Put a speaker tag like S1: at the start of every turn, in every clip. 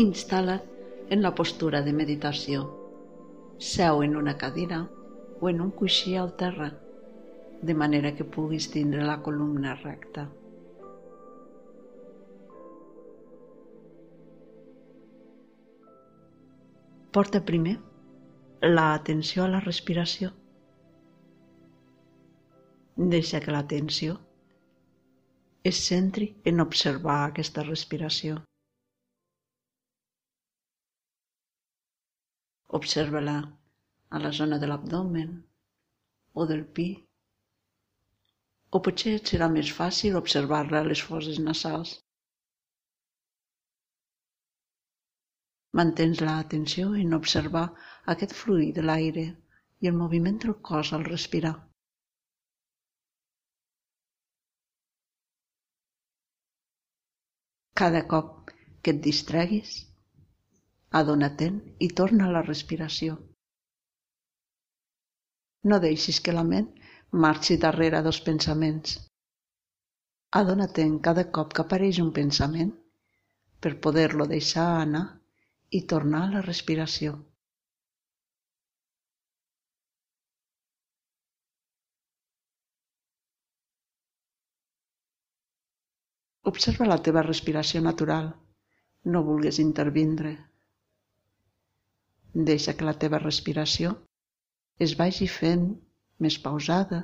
S1: Instal·la't en la postura de meditació. Seu en una cadira o en un coixí al terra, de manera que puguis tindre la columna recta. Porta primer l'atenció a la respiració. Deixa que l'atenció es centri en observar aquesta respiració. Observa-la a la zona de l'abdomen o del pi. O potser et serà més fàcil observar-la a les fosses nasals. Mantens l'atenció en observar aquest fluir de l'aire i el moviment del cos al respirar. Cada cop que et distreguis, adona-te'n i torna a la respiració. No deixis que la ment marxi darrere dels pensaments. Adona-te'n cada cop que apareix un pensament per poder-lo deixar anar i tornar a la respiració. Observa la teva respiració natural. No vulguis intervindre. Deixa que la teva respiració es vagi fent més pausada,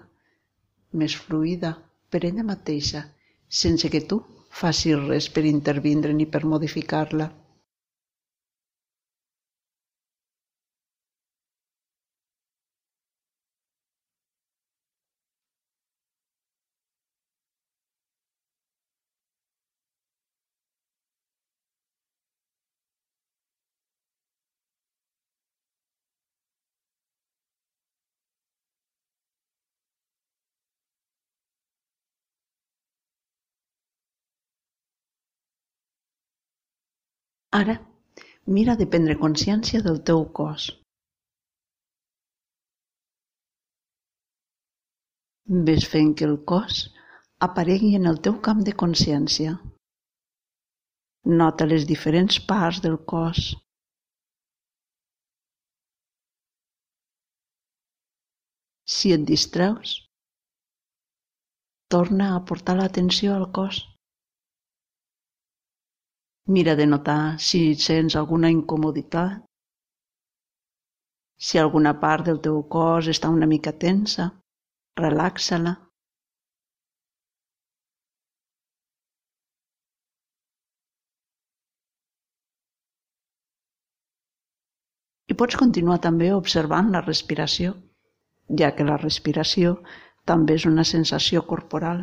S1: més fluida per ella mateixa, sense que tu facis res per intervindre ni per modificar-la. Ara, mira de prendre consciència del teu cos. Ves fent que el cos aparegui en el teu camp de consciència. Nota les diferents parts del cos. Si et distreus, torna a portar l'atenció al cos. Mira de notar si sents alguna incomoditat, si alguna part del teu cos està una mica tensa, relaxa-la. I pots continuar també observant la respiració, ja que la respiració també és una sensació corporal.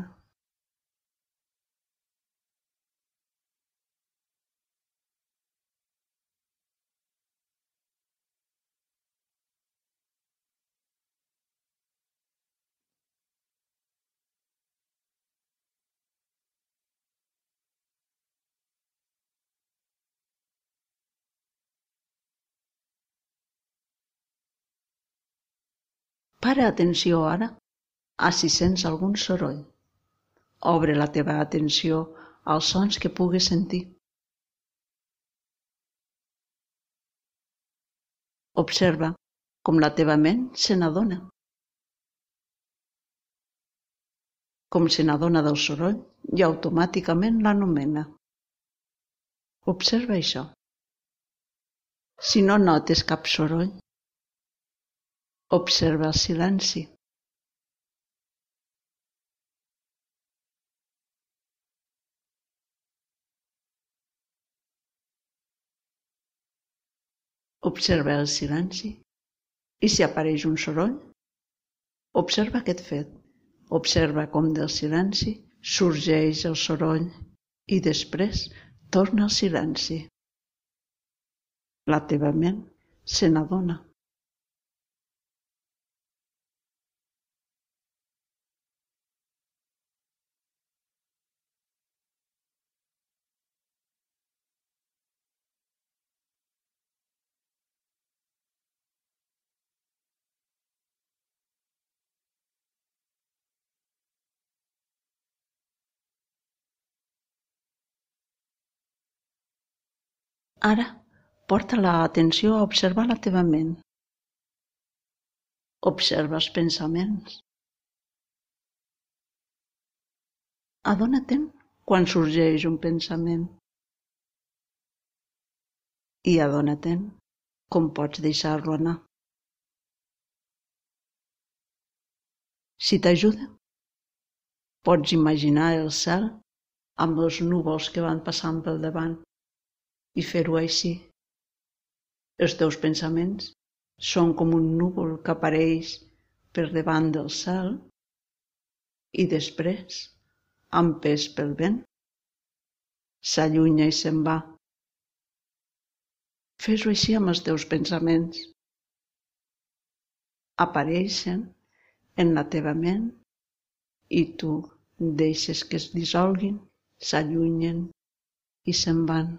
S1: Para atenció ara a si sents algun soroll. Obre la teva atenció als sons que puguis sentir. Observa com la teva ment se n'adona. Com se n'adona del soroll i automàticament l'anomena. Observa això. Si no notes cap soroll, Observa el silenci. Observa el silenci i si apareix un soroll, observa aquest fet. Observa com del silenci sorgeix el soroll i després torna al silenci. La teva ment se n'adona. Ara, porta l'atenció a observar la teva ment. Observa els pensaments. Adona-te'n quan sorgeix un pensament. I adona-te'n com pots deixar-lo anar. Si t'ajuda, pots imaginar el cel amb els núvols que van passant pel davant i fer-ho així. Els teus pensaments són com un núvol que apareix per davant del cel i després, empès pel vent, s'allunya i se'n va. Fes-ho així amb els teus pensaments. Apareixen en la teva ment i tu deixes que es dissolguin, s'allunyen i se'n van.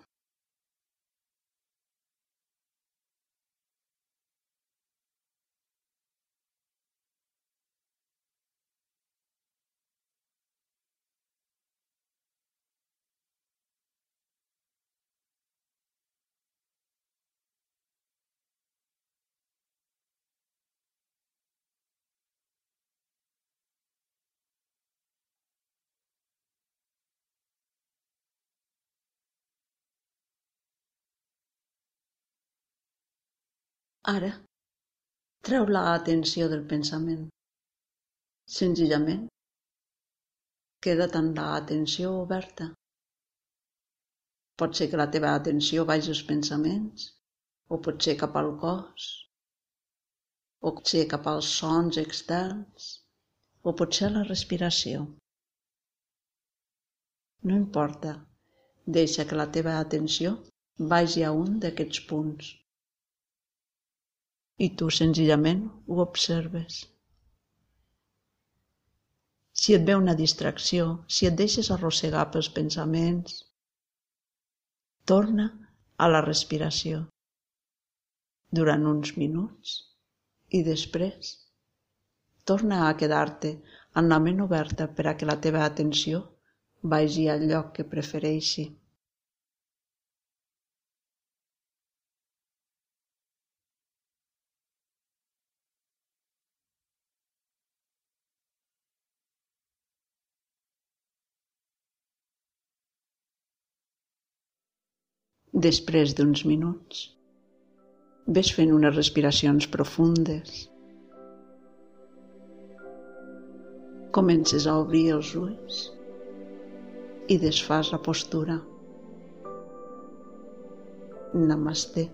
S1: Ara, treu l'atenció del pensament. Senzillament, queda't amb l'atenció oberta. Pot ser que la teva atenció vagi als pensaments, o pot ser cap al cos, o pot ser cap als sons externs, o pot ser la respiració. No importa, deixa que la teva atenció vagi a un d'aquests punts i tu senzillament ho observes. Si et ve una distracció, si et deixes arrossegar pels pensaments, torna a la respiració durant uns minuts i després torna a quedar-te amb la ment oberta per a que la teva atenció vagi al lloc que prefereixi. Després d'uns minuts, ves fent unes respiracions profundes. Comences a obrir els ulls i desfàs la postura. Namasté.